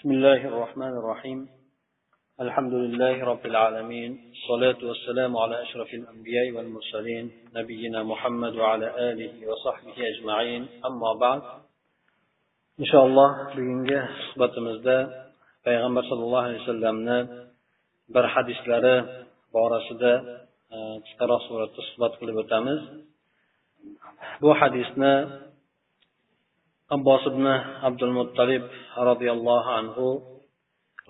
بسم الله الرحمن الرحيم. الحمد لله رب العالمين. الصلاة والسلام على أشرف الأنبياء والمرسلين نبينا محمد وعلى آله وصحبه أجمعين. أما بعد إن شاء الله bugungi suhbatimizda payg'ambar sallallohu alayhi vasallamni bir hadislari borasida qisqaroq suratda suhbat qilib o'tamiz bu hadisni abbos ibn abdul muttalib roziyallohu anhu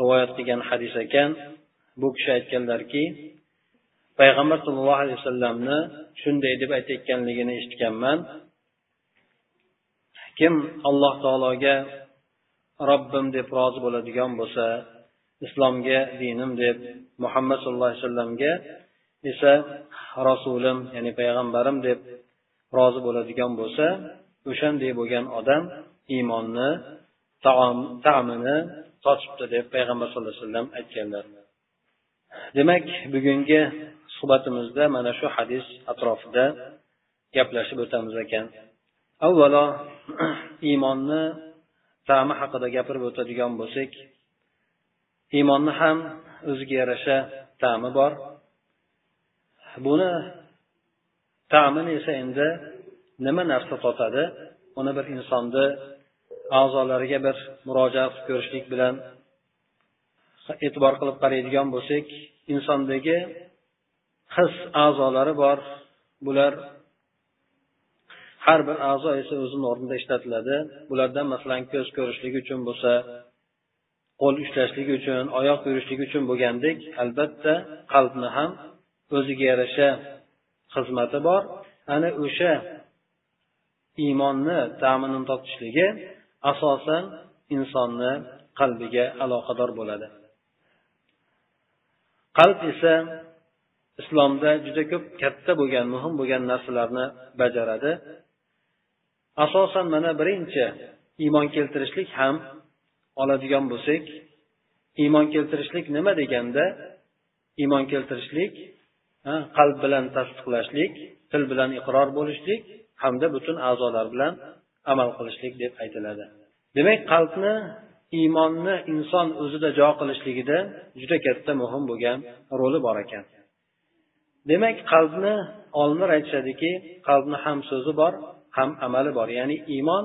rivoyat qilgan hadis ekan. Bu kishi aytganlarki payg'ambar sallallohu alayhi vasallamni shunday deb aytayotganligini eshitganman. Kim alloh taologa robbim deb rozi bo'ladigan bo'lsa islomga dinim deb muhammad sallallohu alayhi vasallamga esa rasulim ya'ni payg'ambarim deb rozi bo'ladigan bo'lsa o'shanday bo'lgan odam iymonni taom ta'mini totibdi deb payg'ambar sallallohu alayhi vasallam aytganlar. Demak bugungi suhbatimizda mana shu hadis atrofida gaplashib o'tamiz ekan. Avvalo iymonni ta'mi haqida gapirib o'tadigan bo'lsak iymonni ham o'ziga yarasha ta'mi bor. Buni ta'mini esa endi nima narsa totadi? Uni bir insonni a'zolariga bir murojaat qilib ko'rishlik bilan e'tibor qilib qaraydigan bo'lsak insondagi his a'zolari bor. Bular har bir a'zo esa o'zini o'rnida ishlatiladi. Bulardan masalan ko'z ko'rishligi uchun bo'lsa qo'l ushlashligi uchun oyoq yurishligi uchun bo'lgandek albatta qalbni ham o'ziga yarasha xizmati bor. Ana o'sha iymonni ta'mini totishligi asosan insonni qalbiga aloqador bo'ladi. Qalb esa islomda juda ko'p katta bo'lgan muhim bo'lgan narsalarni bajaradi. Asosan mana birinchi iymon keltirishlik ham oladigan bo'lsak iymon keltirishlik nima deganda? Iymon keltirishlik qalb bilan tasdiqlashlik til bilan iqror bo'lishlik hamda butun a'zolar bilan amal qilishlik deb aytiladi. Demak qalbni iymonni inson o'zida jo qilishligida juda katta muhim bo'lgan roli bor ekan. Demak qalbni olimlar aytishadiki qalbni ham so'zi bor ham amali bor. Ya'ni iymon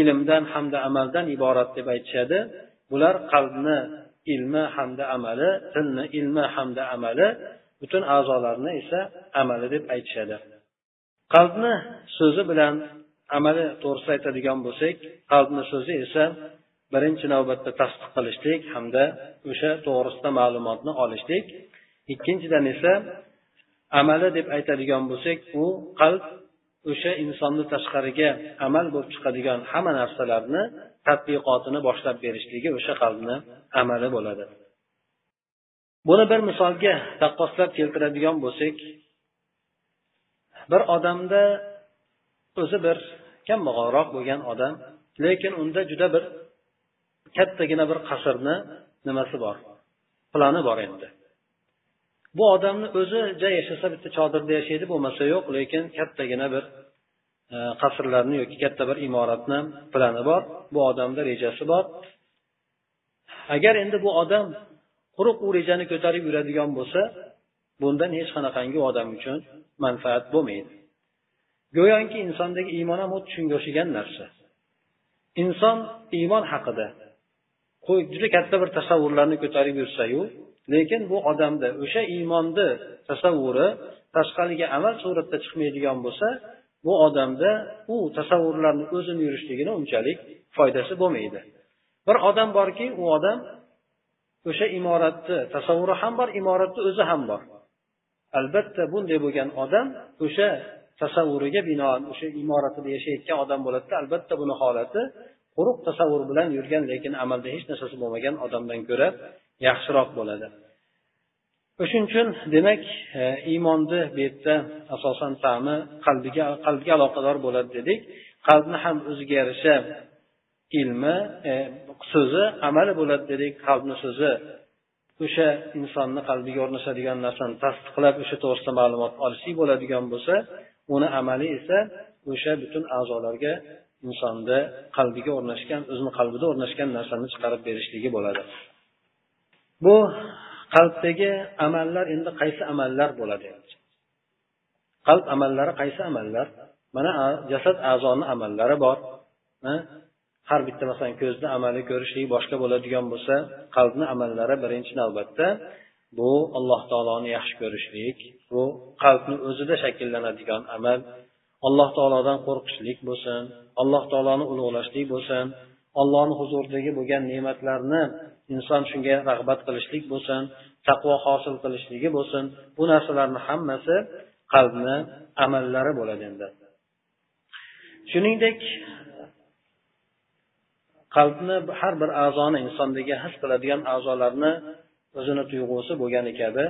ilmdan hamda amaldan iborat deb aytishadi. Bular qalbni ilmi hamda amali tilni ilmi hamda amali butun a'zolarni esa amali deb aytishadi. Qalbni so'zi bilan amali to'g'risida aytadigan bo'lsak qalbni so'zi esa birinchi navbatda tasdiq qilishlik hamda o'sha to'g'risida ma'lumotni olishlik. Ikkinchidan esa amali deb aytadigan bo'lsak u qalb o'sha insonni tashqariga amal bo'lib chiqadigan hamma narsalarni tadbiqotini boshlab berishligi o'sha qalbni amali bo'ladi. Buni bir misolga taqqoslab keltiradigan bo'lsak bir odamda o'zi bir kambag'alroq bo'lgan odam lekin unda juda bir kattagina bir qasrni nimasi bor? Plani bor endi. Bu odamni o'zi ja yashasa bitta chodirda yashaydi bo'lmasa yo'q lekin kattagina bir e, qasrlarni yoki katta bir imoratni plani bor. Bu odamda rejasi bor. Agar endi bu odam quruq u rejani ko'tarib yuradigan bo'lsa bundan hech qanaqangi odam uchun manfaat bo'lmaydi go'yoki insondagi iymon ham xuddi shunga o'xshagan narsa. Inson iymon haqida juda katta bir tasavvurlarni ko'tarib yursayu lekin bu odamda o'sha iymonni tasavvuri tashqariga amal suratda chiqmaydigan bo'lsa bu odamda u tasavvurlarni o'zini yurishligini unchalik foydasi bo'lmaydi. Bir odam borki u odam o'sha imoratni tasavvuri ham bor imoratni o'zi ham bor. Albatta bunday bo'lgan odam o'sha tasavvuriga binoan o'sha imoratida yashayotgan odam bo'ladida. Albatta buni holati quruq tasavvur bilan yurgan lekin amalda hech narsasi bo'lmagan odamdan ko'ra yaxshiroq bo'ladi. O'shuning uchun demak e, iymonni bu yerda asosan ta'mi qalbiga qalbga aloqador bo'ladi dedik. Qalbni ham o'ziga yarasha ilmi e, so'zi amali bo'ladi dedik. Qalbni so'zi o'sha insonni qalbiga o'rnashadigan narsani tasdiqlab o'sha to'g'risida ma'lumot olishlik bo'ladigan bo'lsa uni amali esa o'sha butun a'zolarga insonni qalbiga o'rnashgan o'zini qalbida o'rnashgan narsani chiqarib berishligi bo'ladi. Bu qalbdagi amallar endi qaysi amallar bo'ladi? Qalb amallari qaysi amallar? Mana jasad a'zoni amallari bor har bitta masalan ko'zni amali ko'rishlik boshqa bo'ladigan bo'lsa qalbni amallari birinchi navbatda bu alloh taoloni yaxshi ko'rishlik bu qalbni o'zida shakllanadigan amal alloh taolodan qo'rqishlik bo'lsin alloh taoloni ulug'lashlik bo'lsin allohni huzuridagi bo'lgan ne'matlarni inson shunga rag'bat qilishlik bo'lsin taqvo hosil qilishligi bo'lsin bu narsalarni hammasi qalbni amallari bo'ladi endi. Shuningdek qalbni har bir a'zoni insondagi his qiladigan a'zolarni o'zini tuyg'usi bo'lgani kabi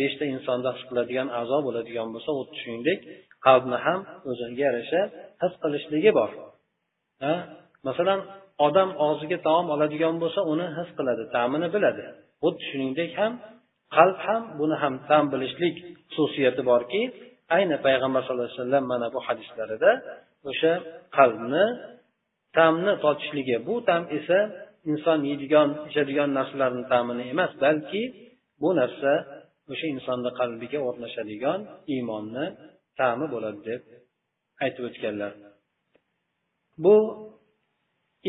beshta insonda his qiladigan a'zo bo'ladigan bo'lsa xuddi shuningdek qalbni ham o'ziga yarasha his qilishligi bor. Masalan odam og'ziga taom oladigan bo'lsa uni his qiladi ta'mini biladi. Xuddi shuningdek ham qalb ham buni ham ta'm bilishlik xususiyati borki ayni payg'ambar sallallohu alayhi vasallam mana bu hadislarida o'sha qalbni ta'mni totishligi bu ta'm esa inson yeydigan ichadigan narsalarni ta'mini emas balki bu narsa o'sha insonni qalbiga o'rnashadigan iymonni ta'mi bo'ladi deb aytib o'tganlar. Bu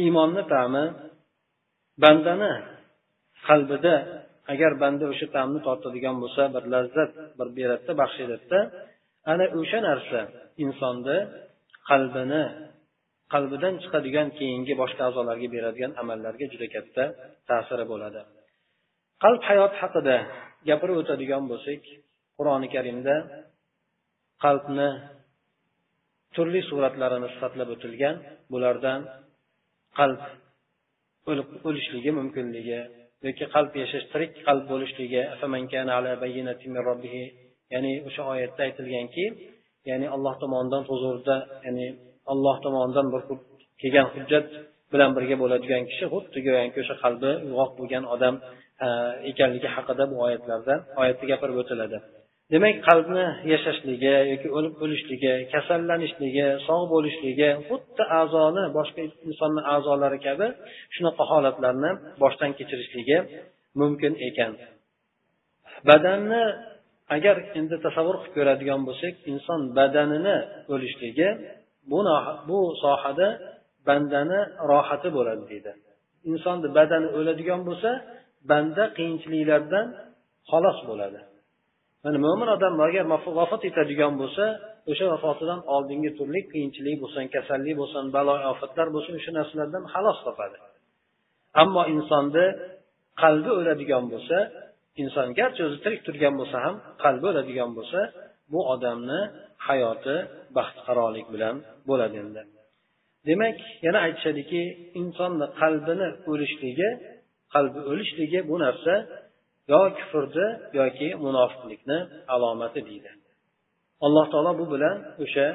iymonni ta'mi bandani qalbida agar banda o'sha ta'mni tortadigan bo'lsa bir lazzat bir beradida baxsh edadida ana o'sha narsa insonni qalbini qalbidan chiqadigan keyingi boshqa a'zolarga beradigan amallarga juda katta ta'siri bo'ladi. Qalb hayoti haqida gapirib o'tadigan bo'lsak qur'oni karimda qalbni turli suratlarini sifatlab o'tilgan bulardan qalb o'lishligi mumkinligi yoki qalb yashash tirik qalb bo'lishligi ya'ni o'sha oyatda aytilganki ya'ni alloh tomonidan huzurida ya'ni alloh tomonidan bir kelgan hujjat bilan birga bo'ladigan kishi xuddi go'yoki o'sha qalbi uyg'oq bo'lgan odam ekanligi haqida bu oyatlarda oyatda gapirib o'tiladi. Demak qalbni yashashligi yoki o'lib o'lishligi kasallanishligi sog' bo'lishligi xuddi a'zoni boshqa insonni a'zolari kabi shunaqa holatlarni boshdan kechirishligi mumkin ekan. Badanni agar endi tasavvur qilib ko'radigan bo'lsak inson badanini o'lishligi bu bu sohada bandani rohati bo'ladi deydi. Insonni badani o'ladigan bo'lsa banda qiyinchiliklardan xalos bo'ladi. Mana mo'min odam agar vafot etadigan bo'lsa o'sha vafotidan oldingi turli qiyinchilik bo'lsin kasallik bo'lsin balo ofatlar bo'lsin o'sha narsalardan xalos topadi. Ammo insonni qalbi o'ladigan bo'lsa inson garchi o'zi tirik turgan bo'lsa ham qalbi o'ladigan bo'lsa bu odamni hayoti baxtiqarolik bilan bo'ladi endi. Demak yana aytishadiki insonni qalbini o'lishligi qalbi o'lishligi bu narsa yo kufrni yoki munofiqlikni alomati deydi. Alloh taolo bu bilan o'sha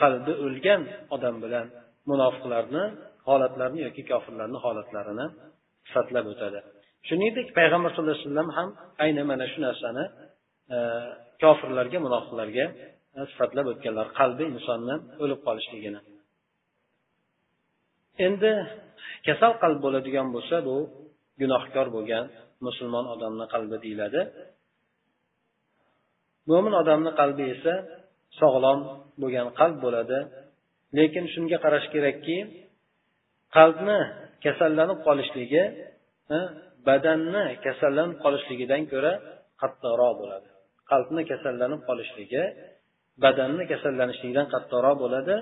qalbi o'lgan odam bilan munofiqlarni holatlarini yoki kofirlarni holatlarini sifatlab o'tadi. Shuningdek payg'ambar sallallohu alayhi vasallam ham aynan mana shu narsani e, kofirlarga munofiqlarga sifatlab o'tganlar qalbi insonni o'lib qolishligini. Endi kasal qalb bo'ladigan bo'lsa bu gunohkor bo'lgan musulmon odamni qalbi deyiladi. Mo'min odamni qalbi esa sog'lom bo'lgan qalb bo'ladi. Lekin shunga qarash kerakki qalbni kasallanib qolishligi badanni kasallanib qolishligidan ko'ra qattiqroq bo'ladi. Qalbni kasallanib qolishligi badanni kasallanishligidan qattiqroq bo'ladi.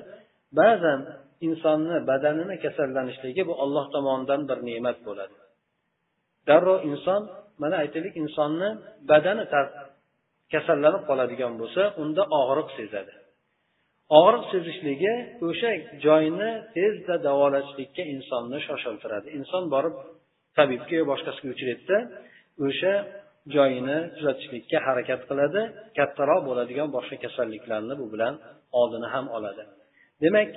Ba'zan insonni badanini kasallanishligi bu olloh tomonidan bir ne'mat bo'ladi. Darrov inson mana aytaylik insonni badani kasallanib qoladigan bo'lsa unda og'riq sezadi. Og'riq sezishligi o'sha joyni tezda davolashlikka insonni shoshiltiradi. Inson borib tabibga yo boshqasiga uchraydida o'sha joyini tuzatishlikka harakat qiladi kattaroq bo'ladigan boshqa kasalliklarni bu bilan oldini ham oladi. Demak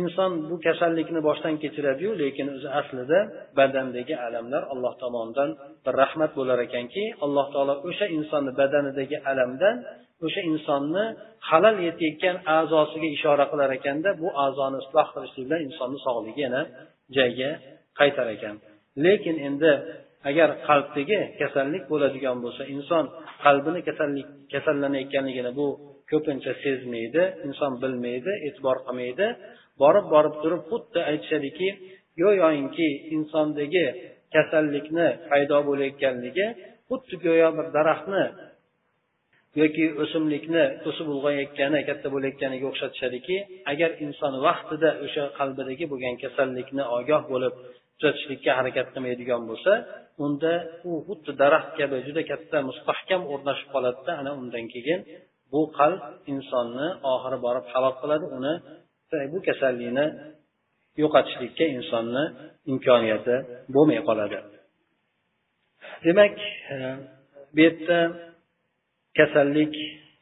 inson bu kasallikni boshdan kechiradiyu lekin o'zi aslida badandagi alamlar alloh tomonidan bir rahmat bo'lar ekanki alloh taolo o'sha insonni badanidagi alamdan o'sha insonni halal yetayotgan a'zosiga ishora qilar ekanda bu a'zoni isloh qilishlik bilan insonni sog'ligi yana joyiga qaytar ekan. Lekin endi agar qalbdagi kasallik bo'ladigan bo'lsa inson qalbini kasallik kasallanayotganligini bu ko'pincha sezmaydi inson bilmaydi e'tibor qilmaydi. Borib borib turib xuddi aytishadiki go'yoki insondagi kasallikni paydo bo'layotganligi xuddi go'yo bir daraxtni yoki o'simlikni o'sib ulg'ayayotgani katta bo'layotganiga o'xshatishadiki agar inson vaqtida o'sha qalbidagi bo'lgan kasallikni ogoh bo'lib tuzatishlikka harakat qilmaydigan bo'lsa unda u xuddi daraxt kabi juda katta mustahkam o'rnashib qoladida ana undan keyin bu qalb insonni oxiri borib halok qiladi uni bu kasallikni yo'qotishlikka insonni imkoniyati bo'lmay qoladi. Demak e, bu yerda kasallik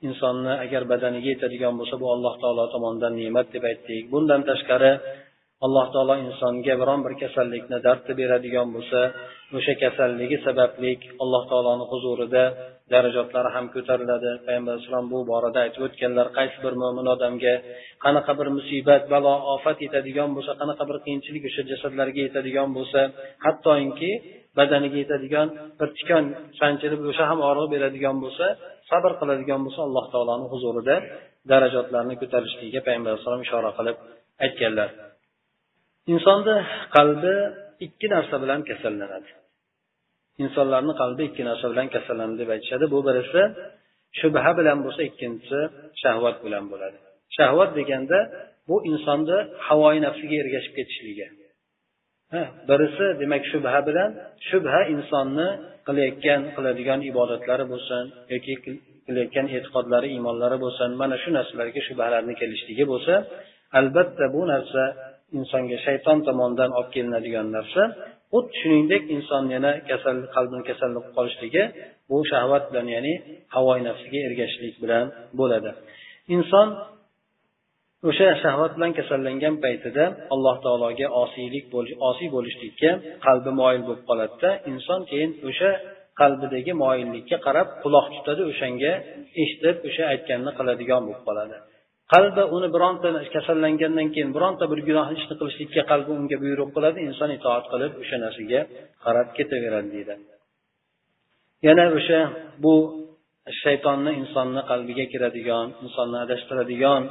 insonni agar badaniga yetadigan bo'lsa bu alloh taolo tomonidan ne'mat deb aytdik. Bundan tashqari alloh taolo insonga biron bir kasallikni dardni beradigan bo'lsa o'sha kasalligi sababli alloh taoloni huzurida darajotlari ham ko'tariladi. Payg'ambar alayhisalom bu borada aytib o'tganlar qaysi bir mo'min odamga qanaqa bir musibat balo ofat yetadigan bo'lsa qanaqa bir qiyinchilik o'sha jasadlarga yetadigan bo'lsa hattoki badaniga yetadigan bir tikon sanchilib o'sha ham og'riq beradigan bo'lsa sabr qiladigan bo'lsa alloh taoloni huzurida darajotlarni ko'tarishligiga payg'ambar alayhisalom ishora qilib aytganlar. Insonni qalbi ikki narsa bilan kasallanadi. Insonlarni qalbi ikki narsa bilan kasallanadi deb aytishadi. Bu birisi shubha bilan bo'lsa ikkinchisi shahvat bilan bo'ladi. Shahvat deganda bu insonni havoyi nafsiga ergashib ketishligi. Birisi demak shubha bilan shubha insonni qilayotgan qiladigan ibodatlari bo'lsin yoki qilayotgan e'tiqodlari iymonlari bo'lsin mana shu narsalarga shubhalarni kelishligi bo'lsa albatta bu narsa insonga shayton tomonidan olib kelinadigan narsa xuddi shuningdek inson yana kasal qalbini kasal bo'lib qolishligi bu shahvat bilan ya'ni havoyi nafsiga ergashishlik bilan bo'ladi. Inson o'sha shahvat bilan kasallangan paytida alloh taologa osiylik osiy bo'lishlikka qalbi moyil bo'lib qoladida inson keyin o'sha qalbidagi moyillikka qarab quloq tutadi o'shanga eshitib o'sha aytganini qiladigan bo'lib qoladi. Qalbi uni bironta kasallangandan keyin bironta bir gunoh ishni qilishlikka qalbi unga buyruq qiladi inson itoat qilib o'sha narsaga qarab ketaveradi deydi. Yana o'sha bu shaytonni insonni qalbiga kiradigan insonni adashtiradigan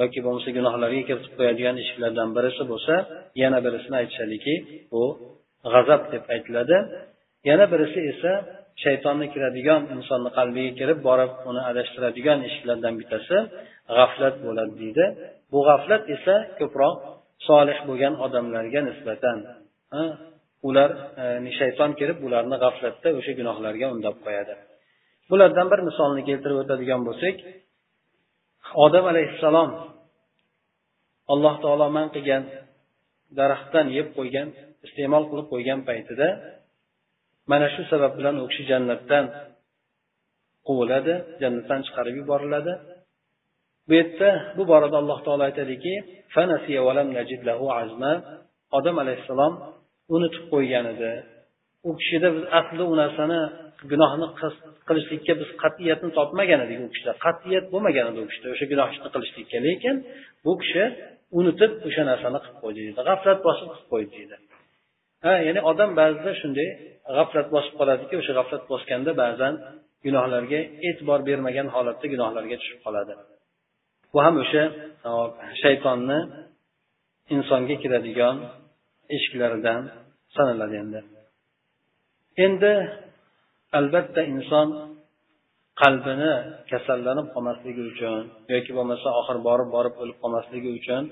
yoki bo'lmasa gunohlarga kiritib qo'yadigan eshiklardan birisi bo'lsa yana birisini aytishadiki bu g'azab deb aytiladi. Yana birisi esa shaytonni kiradigan insonni qalbiga kirib borib uni adashtiradigan eshiklardan bittasi g'aflat bo'ladi deydi. Bu g'aflat esa ko'proq solih bo'lgan odamlarga nisbatan ular e, shayton kirib ularni g'aflatda o'sha gunohlarga undab qo'yadi. Bulardan bir misolni keltirib o'tadigan bo'lsak odam alayhissalom alloh taolo man qilgan daraxtdan yeb qo'ygan iste'mol qilib qo'ygan paytida mana shu sabab bilan u kishi jannatdan quviladi jannatdan chiqarib yuboriladi. Bu yerda bu borada alloh taolo aytadiki odam alayhissalom unutib qo'ygan edi. U kishida biz aslida u narsani gunohni qilishlikka biz qat'iyatni topmagan edik u kishida. Qat'iyat bo'lmagan edi u kishida. O'sha gunoh ishni qilishlikka. Lekin bu kishi unutib o'sha narsani qilib qo'ydi deydi. G'aflat bosib qilib qo'ydi deydi. Ha ya'ni odam ba'zida shunday g'aflat bosib qoladiki o'sha g'aflat bosganda ba'zan gunohlarga e'tibor bermagan holatda gunohlarga tushib qoladi. Bu ham o'sha shaytonni insonga kiradigan eshiklaridan sanaladi endi. Endi albatta inson qalbini kasallanib qolmasligi uchun yoki bo'lmasa oxiri borib borib o'lib qolmasligi uchun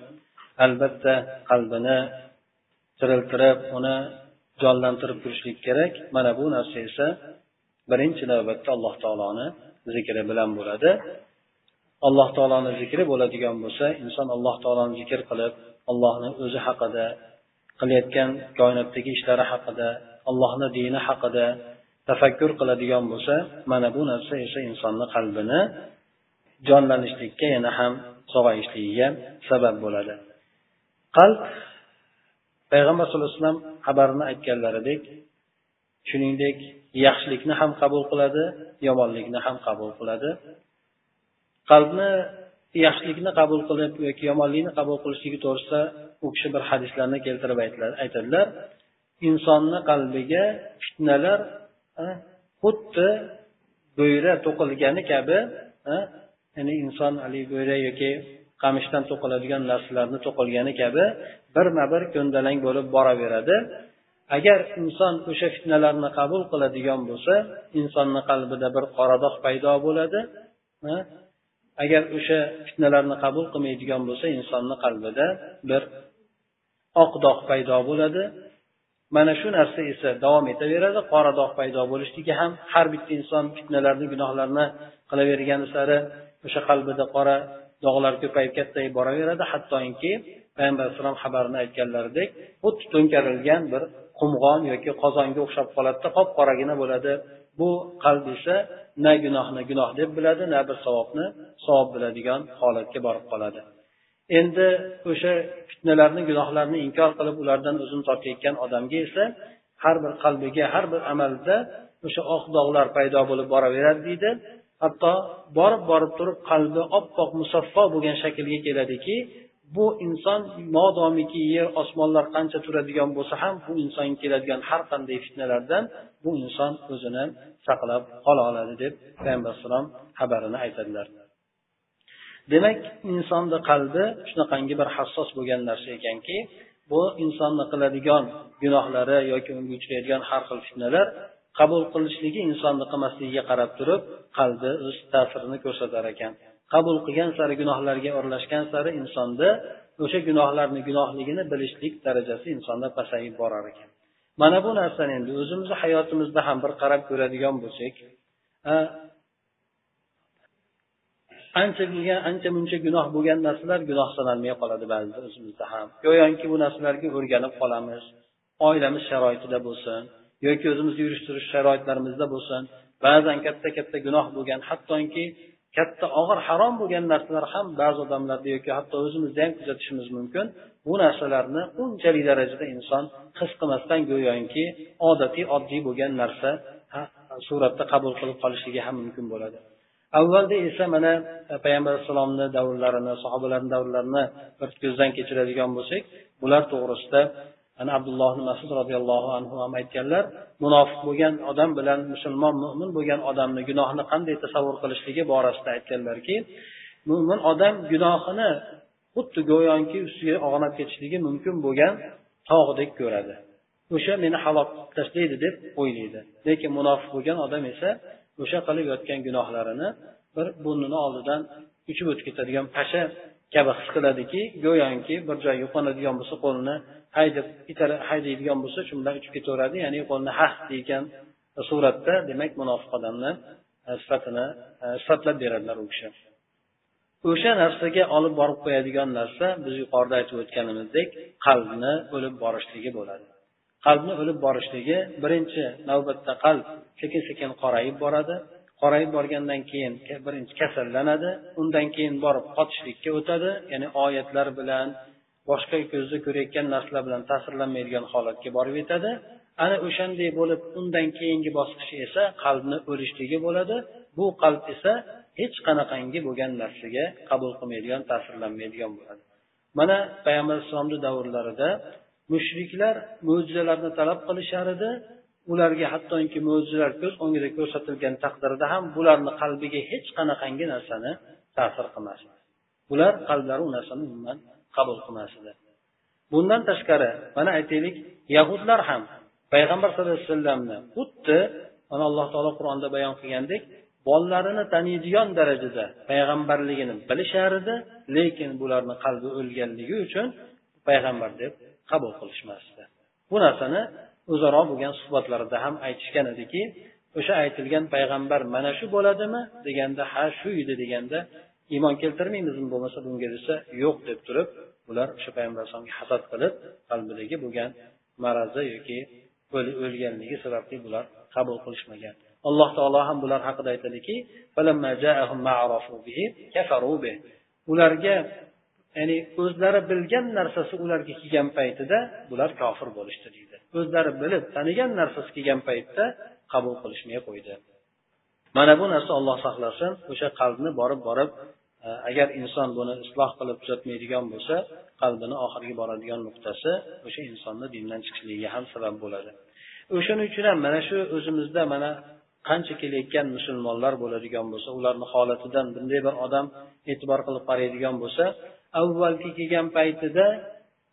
albatta qalbini tiriltirib uni jonlantirib turishlik kerak. Mana bu narsa esa birinchi navbatda alloh taoloni zikri bilan bo'ladi. Alloh taoloni zikri bo'ladigan bo'lsa inson alloh taoloni zikr qilib allohni o'zi haqida qilayotgan koinotdagi ishlari haqida allohni dini haqida tafakkur qiladigan bo'lsa mana bu narsa esa insonni qalbini jonlanishlikka yana ham sog'ayishligiga sabab bo'ladi. Qalb payg'ambar sallallohu alayhi vasallam xabarini aytganlaridek shuningdek yaxshilikni ham qabul qiladi yomonlikni ham qabul qiladi. Qalbni yaxshilikni qabul qilib yoki yomonlikni qabul qilishligi to'g'risida u kishi bir hadislarni keltirib aytadilar. Insonni qalbiga fitnalar xuddi bo'yra to'qilgani kabi ya'ni inson haligi bo'yra yoki qamishdan to'qiladigan narsalarni to'qilgani kabi birma bir ko'ndalang bo'lib boraveradi. Agar inson o'sha fitnalarni qabul qiladigan bo'lsa insonni qalbida bir qoradoq paydo bo'ladi. Agar o'sha fitnalarni qabul qilmaydigan bo'lsa insonni qalbida bir oq dog' paydo bo'ladi. Mana shu narsa esa davom etaveradi qora dog' paydo bo'lishligi ham. Har bitta inson fitnalarni gunohlarni qilavergani sari o'sha qalbida qora dog'lar ko'payib kattayib boraveradi. Hattoki payg'ambar alayhissalom xabarini aytganlaridek xuddi to'nkarilgan bir qumg'on yoki qozonga o'xshab qoladida qop qoragina bo'ladi. Bu qalb esa na gunohni gunoh deb biladi na bir savobni savob biladigan holatga borib qoladi. Endi o'sha fitnalarni gunohlarni inkor qilib ulardan o'zini tortayotgan odamga esa har bir qalbiga har bir amalda o'sha oq dog'lar paydo bo'lib boraveradi deydi. Hatto borib borib turib qalbi oppoq musaffo bo'lgan shaklga keladiki bu inson modomiki yer osmonlar qancha turadigan bo'lsa ham bu insonga keladigan har qanday fitnalardan bu inson o'zini saqlab qola oladi deb payg'ambar alayhisalom xabarini aytadilar. Demak insonni qalbi shunaqangi bir hassos bo'lgan narsa ekanki bu insonni qiladigan gunohlari yoki unga uchraydigan har xil fitnalar qabul qilishligi insonni qilmasligiga qarab turib qalbi o'z ta'sirini ko'rsatar ekan. Qabul qilgan sari gunohlarga o'ralashgan sari insonda o'sha gunohlarni gunohligini bilishlik darajasi insonda pasayib borar ekan. Mana bu narsani endi o'zimizni hayotimizda ham bir qarab ko'radigan bo'lsak ancha bo'lgan ancha muncha gunoh bo'lgan narsalar gunoh sanalmay qoladi ba'zida o'zimizda ham. Go'yoki bu narsalarga o'rganib qolamiz. Oilamiz sharoitida bo'lsin. Yoki o'zimizni yurish turish sharoitlarimizda bo'lsin. Ba'zan katta katta gunoh bo'lgan hattoki katta og'ir harom bo'lgan narsalar ham ba'zi odamlarda yoki hatto o'zimizda ham kuzatishimiz mumkin. Bu narsalarni unchalik darajada inson his qilmasdan go'yoki odatiy oddiy bo'lgan narsa suratda qabul qilib qolishligi ham mumkin bo'ladi. Avvalda esa mana e, payg'ambar alayhissalomni davrlarini sahobalarni davrlarini bir ko'zdan kechiradigan bo'lsak bular to'g'risida ana abdulloh masud roziyallohu anhu ham aytganlar munofiq bo'lgan odam bilan musulmon mo'min bo'lgan odamni gunohni qanday tasavvur qilishligi borasida aytganlarki mo'min odam gunohini xuddi go'yoki ustiga og'nab ketishligi mumkin bo'lgan tog'dek ko'radi. O'sha meni halok tashlaydi deb o'ylaydi. Lekin munofiq bo'lgan odam esa o'sha qilib yotgan gunohlarini bir burnini oldidan uchib o'tib ketadigan pasha kabi his qiladiki go'yoki bir joyga qo'nadigan bo'lsa qo'lini haydab haydaydigan bo'lsa shu bilan uchib ketaveradi. Ya'ni qo'lini ha degan suratda demak munofiq odamni e, sifatini e, sifatlab beradilar u kishi. O'sha narsaga olib borib qo'yadigan narsa biz yuqorida aytib o'tganimizdek qalbni o'lib borishligi bo'ladi. Qalbni o'lib borishligi birinchi navbatda qalb sekin sekin qorayib boradi. Qorayib borgandan keyin birinchi kasallanadi. Undan keyin borib qotishlikka o'tadi. Ya'ni oyatlar bilan boshqa ko'zda ko'rayotgan narsalar bilan ta'sirlanmaydigan holatga borib yetadi. Ana o'shanday bo'lib undan keyingi bosqichi esa qalbni o'lishligi bo'ladi. Bu qalb esa hech qanaqangi bo'lgan narsaga qabul qilmaydigan ta'sirlanmaydigan bo'ladi. Mana payg'ambar alayhissalomni davrlarida mushriklar mo'jizalarni talab qilishar edi ularga hattoki mo'jizalar ko'z o'ngida ko'rsatilgan taqdirda ham bularni qalbiga hech qanaqangi narsani ta'sir qilmasdi. Ular qalblari u narsani umuman qabul qilmas edi bundan tashqari mana aytaylik yahudlar ham payg'ambar sallallohu alayhi vasallamni xuddi mana alloh taolo qur'onda bayon qilgandek bolalarini taniydigan darajada payg'ambarligini bilishar edi lekin bularni qalbi o'lganligi uchun payg'ambar deb qabul qilishmasdi. Bu narsani o'zaro bo'lgan suhbatlarida ham aytishgan ediki o'sha aytilgan payg'ambar mana shu bo'ladimi deganda ha shu edi deganda iymon keltirmaymizmi bo'lmasa bunga desa yo'q deb turib ular o'sha payg'ambar alayhisalomga hasad qilib qalbidagi bo'lgan marazi yoki o'lganligi sababli bular qabul qilishmagan. Alloh taolo ham bular haqida aytadiki ularga ya'ni o'zlari bilgan narsasi ularga kelgan paytida bular kofir bo'lishdi deydi. O'zlari bilib tanigan narsasi kelgan paytda qabul qilishmay qo'ydi. Mana bu narsa olloh saqlasin o'sha qalbni borib borib e, agar inson buni isloh qilib tuzatmaydigan bo'lsa qalbini oxirgi boradigan nuqtasi o'sha insonni dindan chiqishligiga ham sabab bo'ladi. O'shaning uchun ham mana shu o'zimizda mana qancha kelayotgan musulmonlar bo'ladigan bo'lsa ularni holatidan bunday bir odam e'tibor qilib qaraydigan bo'lsa avvalgi kelgan paytida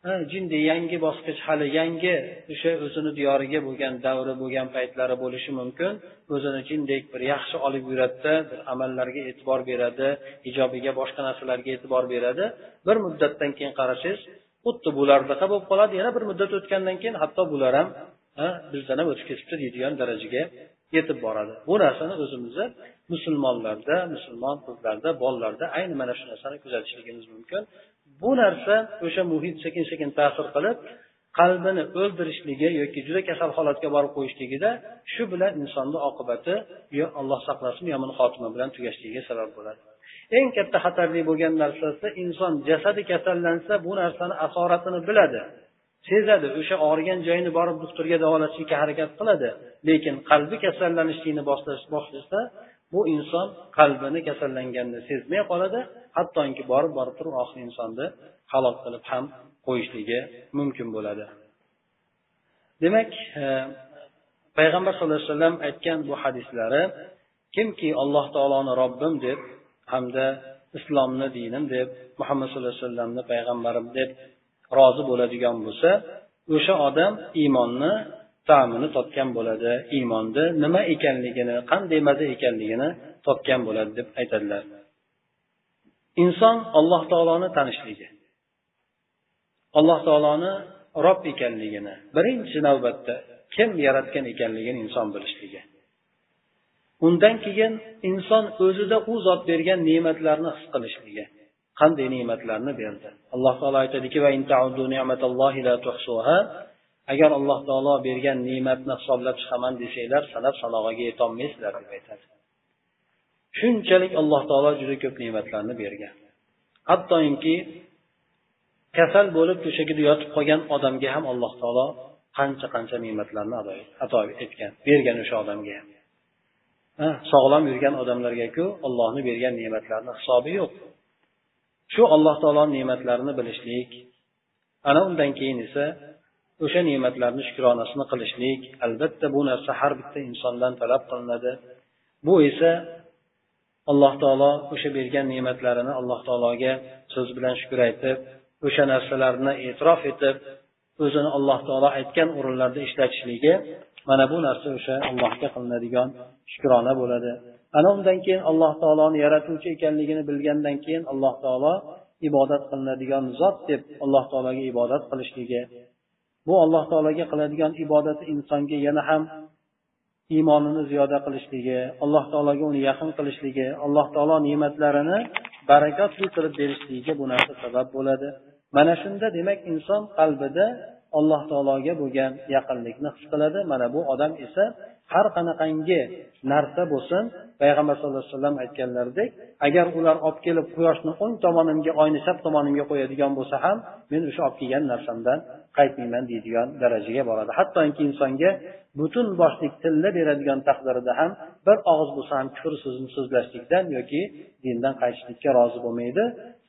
jindi yangi bosqich hali yangi o'sha o'zini diyoriga bo'lgan davri bo'lgan paytlari bo'lishi mumkin. O'zini jindek bir yaxshi olib yuradida bir amallarga e'tibor beradi ijobiga boshqa narsalarga e'tibor beradi. Bir muddatdan keyin qarasangiz xuddi bulardaqa bo'lib qoladi. Yana bir muddat o'tgandan keyin hatto bular ham bizdan ham o'tib ketibdi deydigan darajaga yetib boradi. Bu narsani o'zimizni musulmonlarda musulmon qizlarda bolalarda ayni mana shu narsani kuzatishligimiz mumkin. Bu narsa o'sha muhit sekin sekin ta'sir qilib qalbini o'ldirishligi yoki juda kasal holatga borib qo'yishligida shu bilan insonni oqibati yo alloh saqlasin yomon xotima bilan tugashligiga sabab bo'ladi. Eng katta xatarli bo'lgan narsasi inson jasadi kasallansa bu narsani asoratini biladi sezadi o'sha og'rigan joyini borib doktorga davolashlikka harakat qiladi lekin qalbi kasallanishlikni boshlasa bu inson qalbini kasallanganini sezmay qoladi hattoki borib borib turib oxiri insonni halok qilib ham qo'yishligi mumkin bo'ladi. Demak e, payg'ambar sallallohu alayhi vasallam aytgan bu hadislari kimki alloh taoloni robbim deb hamda islomni dinim deb muhammad sallallohu alayhi vasallamni payg'ambarim deb rozi bo'ladigan bo'lsa o'sha odam iymonni ta'mini topgan bo'ladi. Iymonni nima ekanligini qanday maza ekanligini topgan bo'ladi deb aytadilar. Inson alloh taoloni tanishligi alloh taoloni rob ekanligini birinchi navbatda kim yaratgan ekanligini inson bilishligi undan keyin inson o'zida u zot bergan ne'matlarni his qilishligi qanday ne'matlarni berdi? Alloh taolo aytadiki agar alloh taolo bergan ne'matni hisoblab chiqaman desanglar sanab sanog'iga yetolmaysizlar deb aytadi. Shunchalik alloh taolo juda ko'p ne'matlarni bergan. Hattoki kasal bo'lib to'shagida yotib qolgan odamga ham alloh taolo qancha qancha ne'matlarni ato etgan bergan o'sha odamga ham. Sog'lom yurgan odamlargaku ollohni bergan ne'matlarni hisobi yo'q. Shu alloh taoloni ne'matlarini bilishlik ana undan keyin esa o'sha ne'matlarni shukronasini qilishlik albatta bu narsa har bitta insondan talab qilinadi. Bu esa alloh taolo o'sha bergan ne'matlarini alloh taologa so'z bilan shukur aytib o'sha narsalarni e'tirof etib o'zini alloh taolo aytgan o'rinlarda ishlatishligi mana bu narsa o'sha allohga qilinadigan shukrona bo'ladi. Ana undan keyin alloh taoloni yaratuvchi ekanligini bilgandan keyin alloh taolo ibodat qilinadigan zot deb alloh taologa ibodat qilishligi bu alloh taologa qiladigan ibodati insonga yana ham iymonini ziyoda qilishligi alloh taologa uni yaqin qilishligi alloh taolo ne'matlarini barakotli qilib berishligiga bu narsa sabab bo'ladi. Mana shunda demak inson qalbida alloh taologa bo'lgan yaqinlikni his qiladi. Mana bu odam esa har qanaqangi narsa bo'lsin payg'ambar sallallohu alayhi vasallam aytganlaridek agar ular olib kelib quyoshni o'ng tomonimga oyni chap tomonimga qo'yadigan bo'lsa ham men o'sha olib kelgan narsamdan qaytmayman deydigan darajaga boradi. Hattoki insonga butun boshlik tilla beradigan taqdirida ham bir og'iz bo'lsa ham kufr so'zini so'zlashlikdan yoki dindan qaytishlikka rozi bo'lmaydi.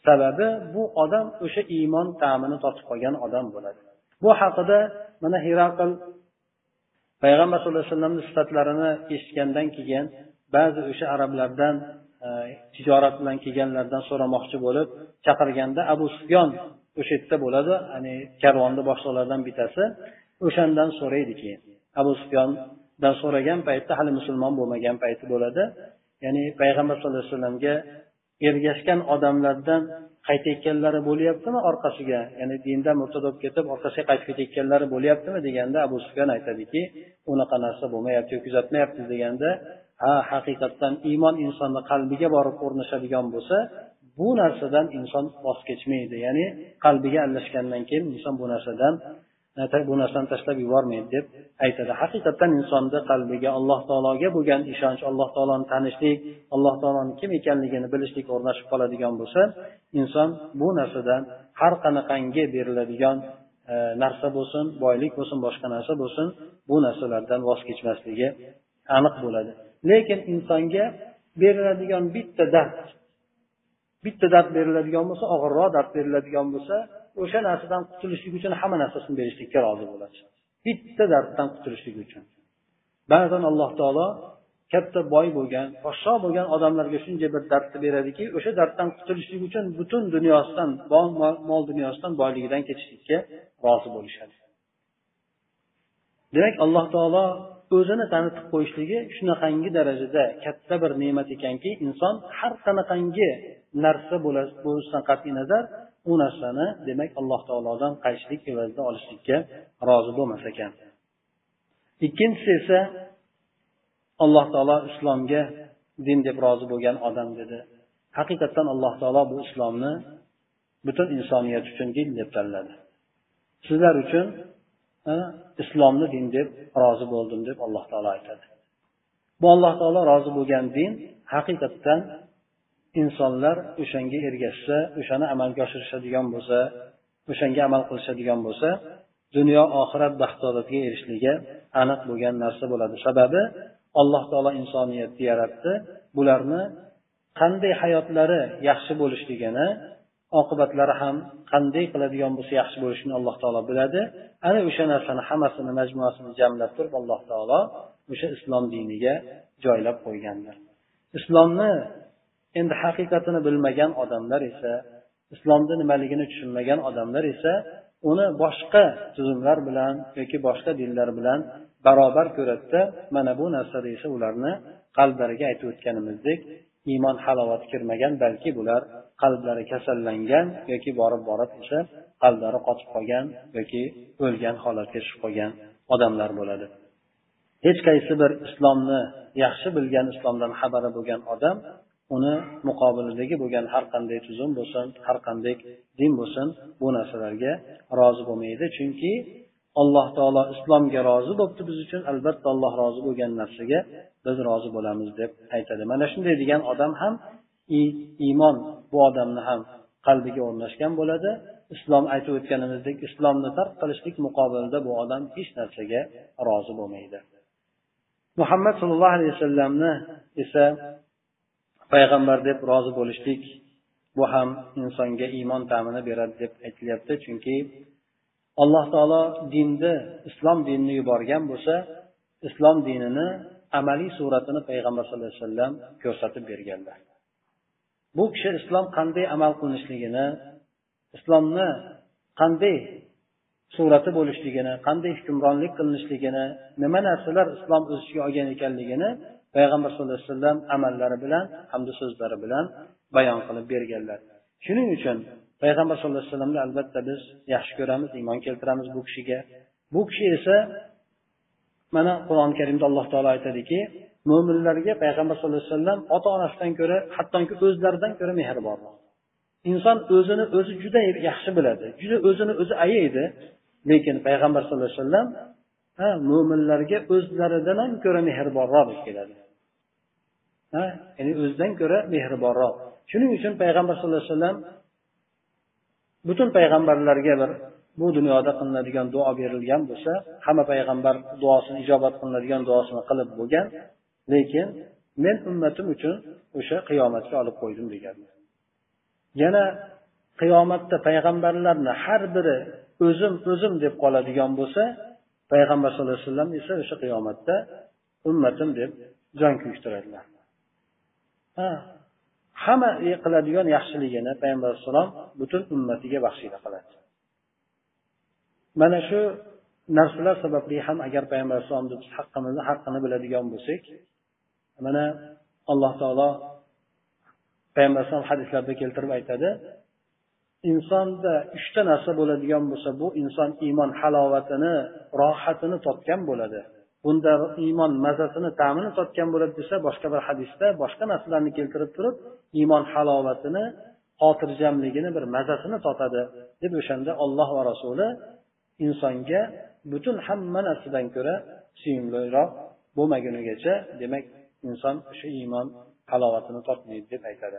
Sababi bu odam o'sha iymon ta'mini totib qolgan odam bo'ladi. Bu haqida mana hiraql payg'ambar sallallohu alayhi vasallamni sifatlarini eshitgandan keyin ba'zi o'sha arablardan e, tijorat bilan kelganlardan so'ramoqchi bo'lib chaqirganda abu sufyon o'sha yerda bo'ladi ya'ni karvonni boshliqlaridan bittasi. O'shandan so'raydi keyin abu sufyondan so'ragan paytda hali musulmon bo'lmagan payti bo'ladi. Ya'ni payg'ambar sallallohu alayhi vasallamga ergashgan odamlardan qaytayotganlari bo'lyaptimi orqasiga? Ya'ni dindan murtad bo'lib ketib orqasiga qaytib ketayotganlari bo'lyaptimi deganda abu sufyon aytadiki unaqa narsa bo'lmayapti kuzatmayapmiz deganda ha haqiqatdan iymon insonni qalbiga borib o'rnashadigan bo'lsa bu narsadan inson voz kechmaydi. Ya'ni qalbiga aralashgandan keyin inson bu narsadan bu narsani tashlab yubormaydi deb aytadi. Haqiqatdan insonni qalbiga alloh taologa bo'lgan ishonch alloh taoloni tanishlik alloh taoloni kim ekanligini bilishlik o'rnashib qoladigan bo'lsa inson bu narsadan har qanaqangi beriladigan e, narsa bo'lsin boylik bo'lsin boshqa narsa bo'lsin bu narsalardan voz kechmasligi aniq bo'ladi. Lekin insonga beriladigan bitta dard bitta dard beriladigan bo'lsa og'irroq dard beriladigan bo'lsa o'sha narsadan qutulishlik uchun hamma narsasini berishlikka rozi bo'ladi bitta darddan qutulishlik uchun. Ba'zan alloh taolo katta boy bo'lgan podsho bo'lgan odamlarga shunday bir dardni beradiki o'sha darddan qutulishlik uchun butun dunyosidan mol dunyosidan boyligidan ketishlikka rozi bo'lishadi. Demak alloh taolo o'zini tanitib qo'yishligi shunaqangi darajada katta bir ne'mat ekanki inson har qanaqangi narsa bo'lishidan qat'iy nazar u narsani demak alloh taolodan qaytishlik evazida olishlikka rozi bo'lmas ekan. Ikkinchisi esa alloh taolo islomga din deb rozi bo'lgan odam dedi. Haqiqatdan alloh taolo bu islomni butun insoniyat uchun din deb tanladi. Sizlar uchun islomni din deb rozi bo'ldim deb alloh taolo aytadi. Bu alloh taolo rozi bo'lgan din haqiqatdan insonlar o'shanga ergashsa o'shani amalga oshirishadigan bo'lsa o'shanga amal qilishadigan bo'lsa dunyo oxirat baxtodatiga erishishligi aniq bo'lgan narsa bo'ladi. Sababi alloh taolo insoniyatni yaratdi. Bularni qanday hayotlari yaxshi bo'lishligini oqibatlari ham qanday qiladigan bo'lsa yaxshi bo'lishini alloh taolo biladi. Ana o'sha narsani hammasini majmuasini jamlab turib alloh taolo o'sha islom diniga joylab qo'ygandir islomni endi haqiqatini bilmagan odamlar esa islomni nimaligini tushunmagan odamlar esa uni boshqa tuzumlar bilan yoki boshqa dinlar bilan barobar ko'radida mana bu narsada esa ularni qalblariga aytib o'tganimizdek iymon halovati kirmagan balki bular qalblari kasallangan yoki borib borib o'sha qalblari qotib qolgan yoki o'lgan holatga tushib qolgan odamlar bo'ladi. Hech qaysi bir islomni yaxshi bilgan islomdan xabari bo'lgan odam uni muqobilidagi bo'lgan har qanday tuzum bo'lsin har qanday din bo'lsin bu narsalarga rozi bo'lmaydi. Chunki alloh taolo islomga rozi bo'libdi biz uchun. Albatta alloh rozi bo'lgan narsaga biz rozi bo'lamiz deb aytadi. Mana shunday degan odam ham iymon bu odamni ham qalbiga o'rnashgan bo'ladi. Islom aytib o'tganimizdek islomni tark qilishlik muqobilida bu odam hech narsaga rozi bo'lmaydi. Muhammad sallallohu alayhi vasallamni esa payg'ambar deb rozi bo'lishlik bu ham insonga iymon ta'mini beradi deb aytilyapti. Chunki alloh taolo dinni islom dinini yuborgan bo'lsa islom dinini amaliy suratini payg'ambar sallallohu alayhi vasallam ko'rsatib berganlar. Bu kishi islom qanday amal qilinishligini islomni qanday surati bo'lishligini qanday hukmronlik qilinishligini nima narsalar islom o'z ichiga olgan ekanligini payg'ambar sallallohu alayhi vasallam amallari bilan hamda so'zlari bilan bayon qilib berganlar. Shuning uchun payg'ambar sallallohu alayhi vasallamni albatta biz yaxshi ko'ramiz iymon keltiramiz bu kishiga. Bu kishi esa mana qur'oni karimda alloh taolo aytadiki mo'minlarga payg'ambar sallallohu alayhi vasallam ota onasidan ko'ra hattoki o'zlaridan ko'ra mehribonroq. Inson o'zini o'zi juda yaxshi biladi juda o'zini o'zi ayaydi lekin payg'ambar sallallohu alayhi vasallam ha mo'minlarga o'zlaridan ham ko'ra mehribonroq deb keladi. Ya'ni o'zidan ko'ra mehribonroq. Shuning uchun payg'ambar sallallohu alayhi vasallam butun payg'ambarlarga bir bu dunyoda qilinadigan duo berilgan bo'lsa hamma payg'ambar duosini ijobat qilinadigan duosini qilib bo'lgan lekin men ummatim uchun o'sha qiyomatga olib qo'ydim degan yana qiyomatda payg'ambarlarni har biri o'zim o'zim deb qoladigan bo'lsa payg'ambar sallallohu alayhi vasallam esa o'sha qiyomatda ummatim deb jon kuyishtiradilar. Hamma qiladigan yaxshiligini payg'ambar alayhissalom butun ummatiga baxshida qiladi. Mana shu narsalar sababli ham agar payg'ambar alayhissalomni biz haqqimizni haqqini biladigan bo'lsak mana alloh taolo payg'ambar alayhisalom hadislarda keltirib aytadi insonda uchta narsa bo'ladigan bo'lsa bu inson iymon halovatini rohatini topgan bo'ladi. Bunda iymon mazasini ta'mini totgan bo'ladi desa boshqa bir hadisda boshqa narsalarni keltirib turib iymon halovatini xotirjamligini bir mazasini totadi. Deb o'shanda olloh va rasuli insonga butun hamma narsadan ko'ra suyumliroq bo'lmagunigacha demak inson o'sha iymon halovatini totmaydi deb aytadi.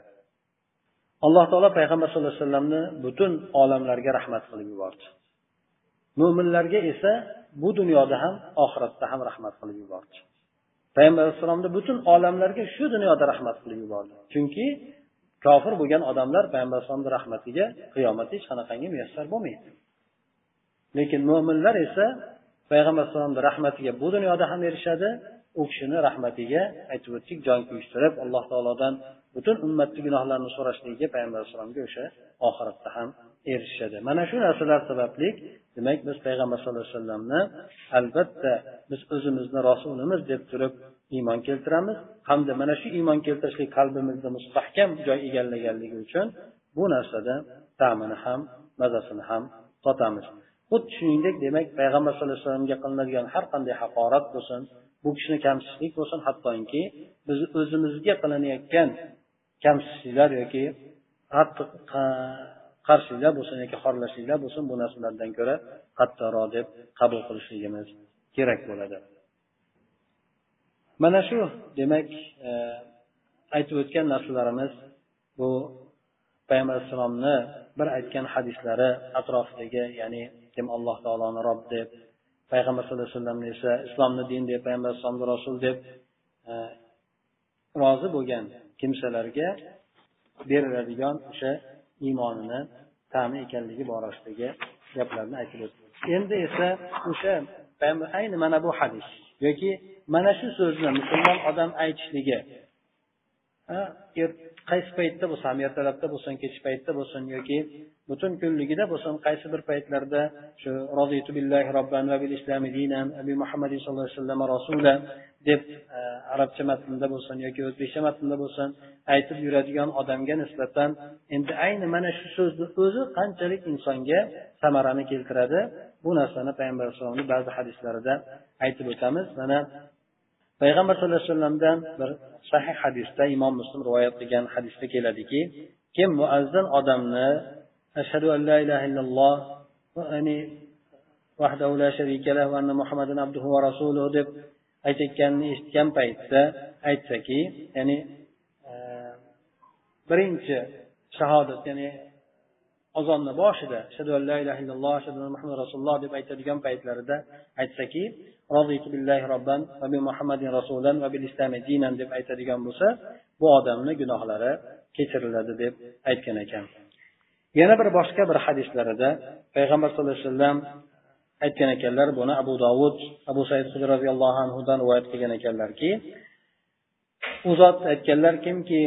Alloh taolo payg'ambar sallallohu alayhi vasallamni butun olamlarga rahmat qilib yubordi. Mo'minlarga esa bu dunyoda ham oxiratda ham rahmat qilib yubordi. Payg'ambar alayhissalomni butun olamlarga shu dunyoda rahmat qilib yubordi. Chunki kofir bo'lgan odamlar payg'ambar alayhisalomni rahmatiga qiyomatda hech qanaqangi muyassar bo'lmaydi. Lekin mo'minlar esa payg'ambar alayhisalomni rahmatiga bu dunyoda ham erishadi u kishini rahmatiga aytib o'tdik jon kuyishtirib alloh taolodan butun ummatni gunohlarini so'rashligiga payg'ambar alayhissalomga o'sha oxiratda ham erishishadi mana shu narsalar sababli demak biz payg'ambar sallallohu alayhi vasallamni albatta biz o'zimizni rasulimiz deb turib iymon keltiramiz. Hamda mana shu iymon keltirishlik qalbimizda mustahkam joy egallaganligi uchun bu narsada ta'mini ham mazasini ham totamiz. Xuddi shuningdek demak payg'ambar sallallohu alayhi vasallamga qilinadigan har qanday haqorat bo'lsin bu kishini kamsitishlik bo'lsin hattoki biz o'zimizga qilinayotgan kamsitishliklar yoki qattiq qarshiliklar bo'lsin yoki xorlashliklar bo'lsin bu narsalardan ko'ra qattiqroq deb qabul qilishligimiz kerak bo'ladi. Mana shu demak e, aytib o'tgan narsalarimiz bu payg'ambar alayhissalomni bir aytgan hadislari atrofidagi ya'ni kim alloh taoloni rob deb payg'ambar sallallohu alayhi vasallamni esa islomni din deb payg'ambar alayhisalomni rasul deb e, rozi bo'lgan kimsalarga beriladigan o'sha iymonini ta'mi ekanligi borasidagi gaplarni aytib o'tdi endi esa o'sha ayni mana bu hadis yoki mana shu so'zni musulmon odam aytishligi er-, qaysi paytda bo'lsa ham ertalabda bo'lsin kech paytda bo'lsin yoki butun kunligida bo'lsin qaysi bir paytlarda shu rozitu billahi robban va bil islami dinan abi muhammadin sallallohu alayhi vasallam rasula deb e, arabcha matnda bo'lsin yoki o'zbekcha matnda bo'lsin aytib yuradigan odamga nisbatan endi ayni mana shu so'zni o'zi qanchalik insonga samarani keltiradi bu narsani payg'ambar alayhisalomni ba'zi hadislarida aytib o'tamiz. Mana payg'ambar sallallohu alayhi vasallamdan bir sahih hadisda imom muslim rivoyat qilgan hadisda keladiki kim muazzin odamni ashhadu an la ilaha illalloh ya'ni vahdahu la sharika lahu va anna muhammadan abduhu va rasuluhu deb aytayotganini eshitgan paytda aytsaki ya'ni e, birinchi shahodat ya'ni ozonni boshida ashhadu an la ilaha illalloh ashhadu anna muhammad rasululloh deb aytadigan paytlarida aytsaki rozitu billahi robban va bi muhammadin rasulan va bil islami dinan deb aytadigan bo'lsa bu odamni gunohlari kechiriladi deb aytgan ekan. yana bir boshqa bir hadislarida payg'ambar sallallohu alayhi vasallam aytgan ekanlar buni abu dovud abu said hudr roziyallohu anhudan rivoyat qilgan ekanlarki u zot aytganlar kimki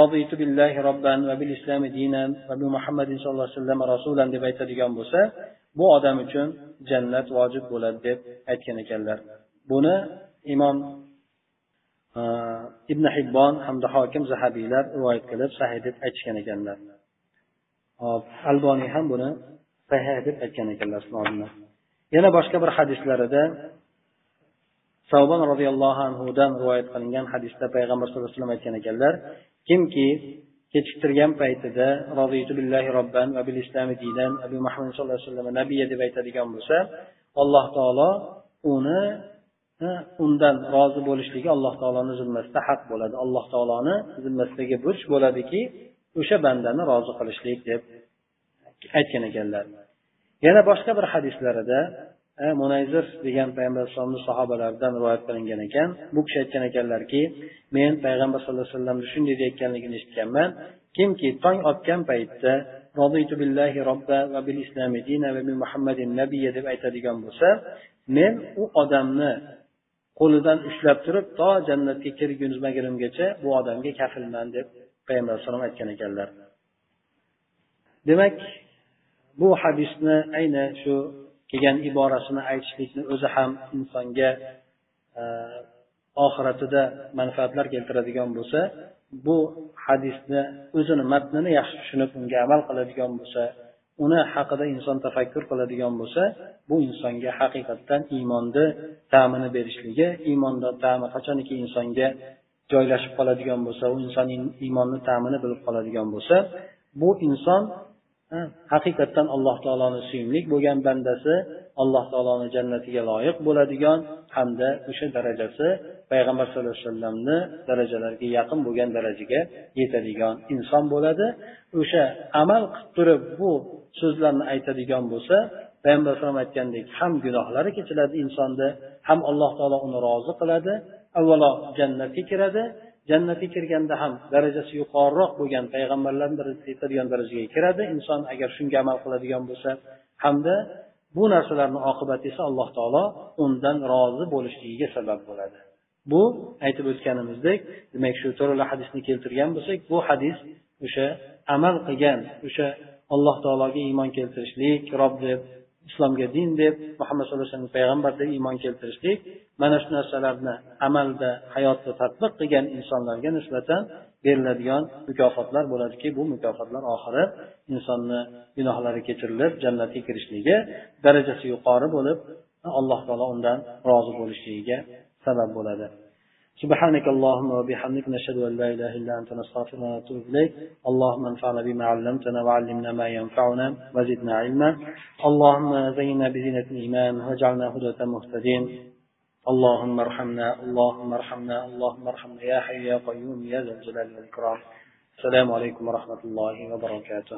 رضيت بالله ربا وبالإسلام دينا وبمحمد صلى الله عليه وسلم رسولا deb aytadigan bo'lsa bu odam uchun jannat vojib bo'ladi deb aytgan ekanlar buni imom ibn hibbon hamda hokim zahabiylar rivoyat qilib sahih deb aytishgan ekanlar Hop alboniy ham buni sahih deb aytgan ekanlar yana boshqa bir hadislarida savbon roziyallohu anhudan rivoyat qilingan hadisda payg'ambar sallallohu alayhi vasallam aytgan ekanlar kimki kechiktirgan paytida rozitu billahi robban va bil islami dinan abu muhammad sallallohu alayhi vasallam nabiya deb aytadigan bo'lsa alloh taolo uni undan rozi bo'lishligi alloh taoloni zimmasida haq bo'ladi. Alloh taoloni zimmasidagi burch bo'ladiki o'sha bandani rozi qilishlik deb aytgan ekanlar. Yana boshqa bir hadislarida munayzir degan payg'ambar alayhisalomni sahobalaridan rivoyat qilingan ekan. Bu kishi aytgan ekanlarki men payg'ambar sallallohu alayhi vasallamni shunday deyayotganligini eshitganman. Kimki tong otgan paytda rozitu billahi robba va bil islami dina va bi muhammadin nabiya deb aytadigan bo'lsa men u odamni qo'lidan ushlab turib to jannatga kirgunmagunimgacha bu odamga kafilman deb payg'ambar alayhissalom aytgan ekanlar. Demak bu hadisni ayni shu kelgan iborasini aytishlikni o'zi ham insonga e, oxiratida manfaatlar keltiradigan bo'lsa bu hadisni o'zini matnini yaxshi tushunib unga amal qiladigan bo'lsa uni haqida inson tafakkur qiladigan bo'lsa bu insonga haqiqatdan iymonni ta'mini berishligi iymonni ta'mi qachoniki insonga joylashib qoladigan bo'lsa u inson iymonni ta'mini bilib qoladigan bo'lsa bu inson haqiqatdan alloh taoloni suyumli bo'lgan bandasi alloh taoloni jannatiga loyiq bo'ladigan hamda o'sha darajasi payg'ambar sallallohu alayhi vasallamni darajalariga yaqin bo'lgan darajaga yetadigan inson bo'ladi. O'sha amal qilib turib bu so'zlarni aytadigan bo'lsa payg'ambar alayhisalom aytgandek ham gunohlari kechiladi insonni ham alloh taolo uni rozi qiladi avvalo jannatga kiradi. Jannatga kirganda ham darajasi yuqoriroq bo'lgan payg'ambarlarni yetadigan darajaga kiradi. Inson agar shunga amal qiladigan bo'lsa hamda bu narsalarni oqibati esa alloh taolo undan rozi bo'lishligiga sabab bo'ladi. Bu aytib o'tganimizdek demak shu to'rala hadisni keltirgan bo'lsak bu hadis o'sha amal qilgan o'sha alloh taologa iymon keltirishlik robbi deb islomga din deb muhammad sallallohu alayhi vasallam payg'ambar deb iymon keltirishlik mana shu narsalarni amalda hayotda tadbiq qilgan insonlarga nisbatan beriladigan mukofotlar bo'ladiki bu mukofotlar oxiri insonni gunohlari kechirilib jannatga kirishligi darajasi yuqori bo'lib alloh taolo undan rozi bo'lishligiga sabab bo'ladi. سبحانك اللهم وبحمدك نشهد أن لا إله إلا أنت نستغفرك ونتوب إليك. اللهم انفعنا بما علمتنا وعلمنا ما ينفعنا وزدنا علما. اللهم زينا بزينة الإيمان واجعلنا هدى مهتدين. اللهم ارحمنا اللهم ارحمنا اللهم ارحمنا. يا حي يا قيوم يا ذا الجلال والإكرام. السلام عليكم ورحمة الله وبركاته.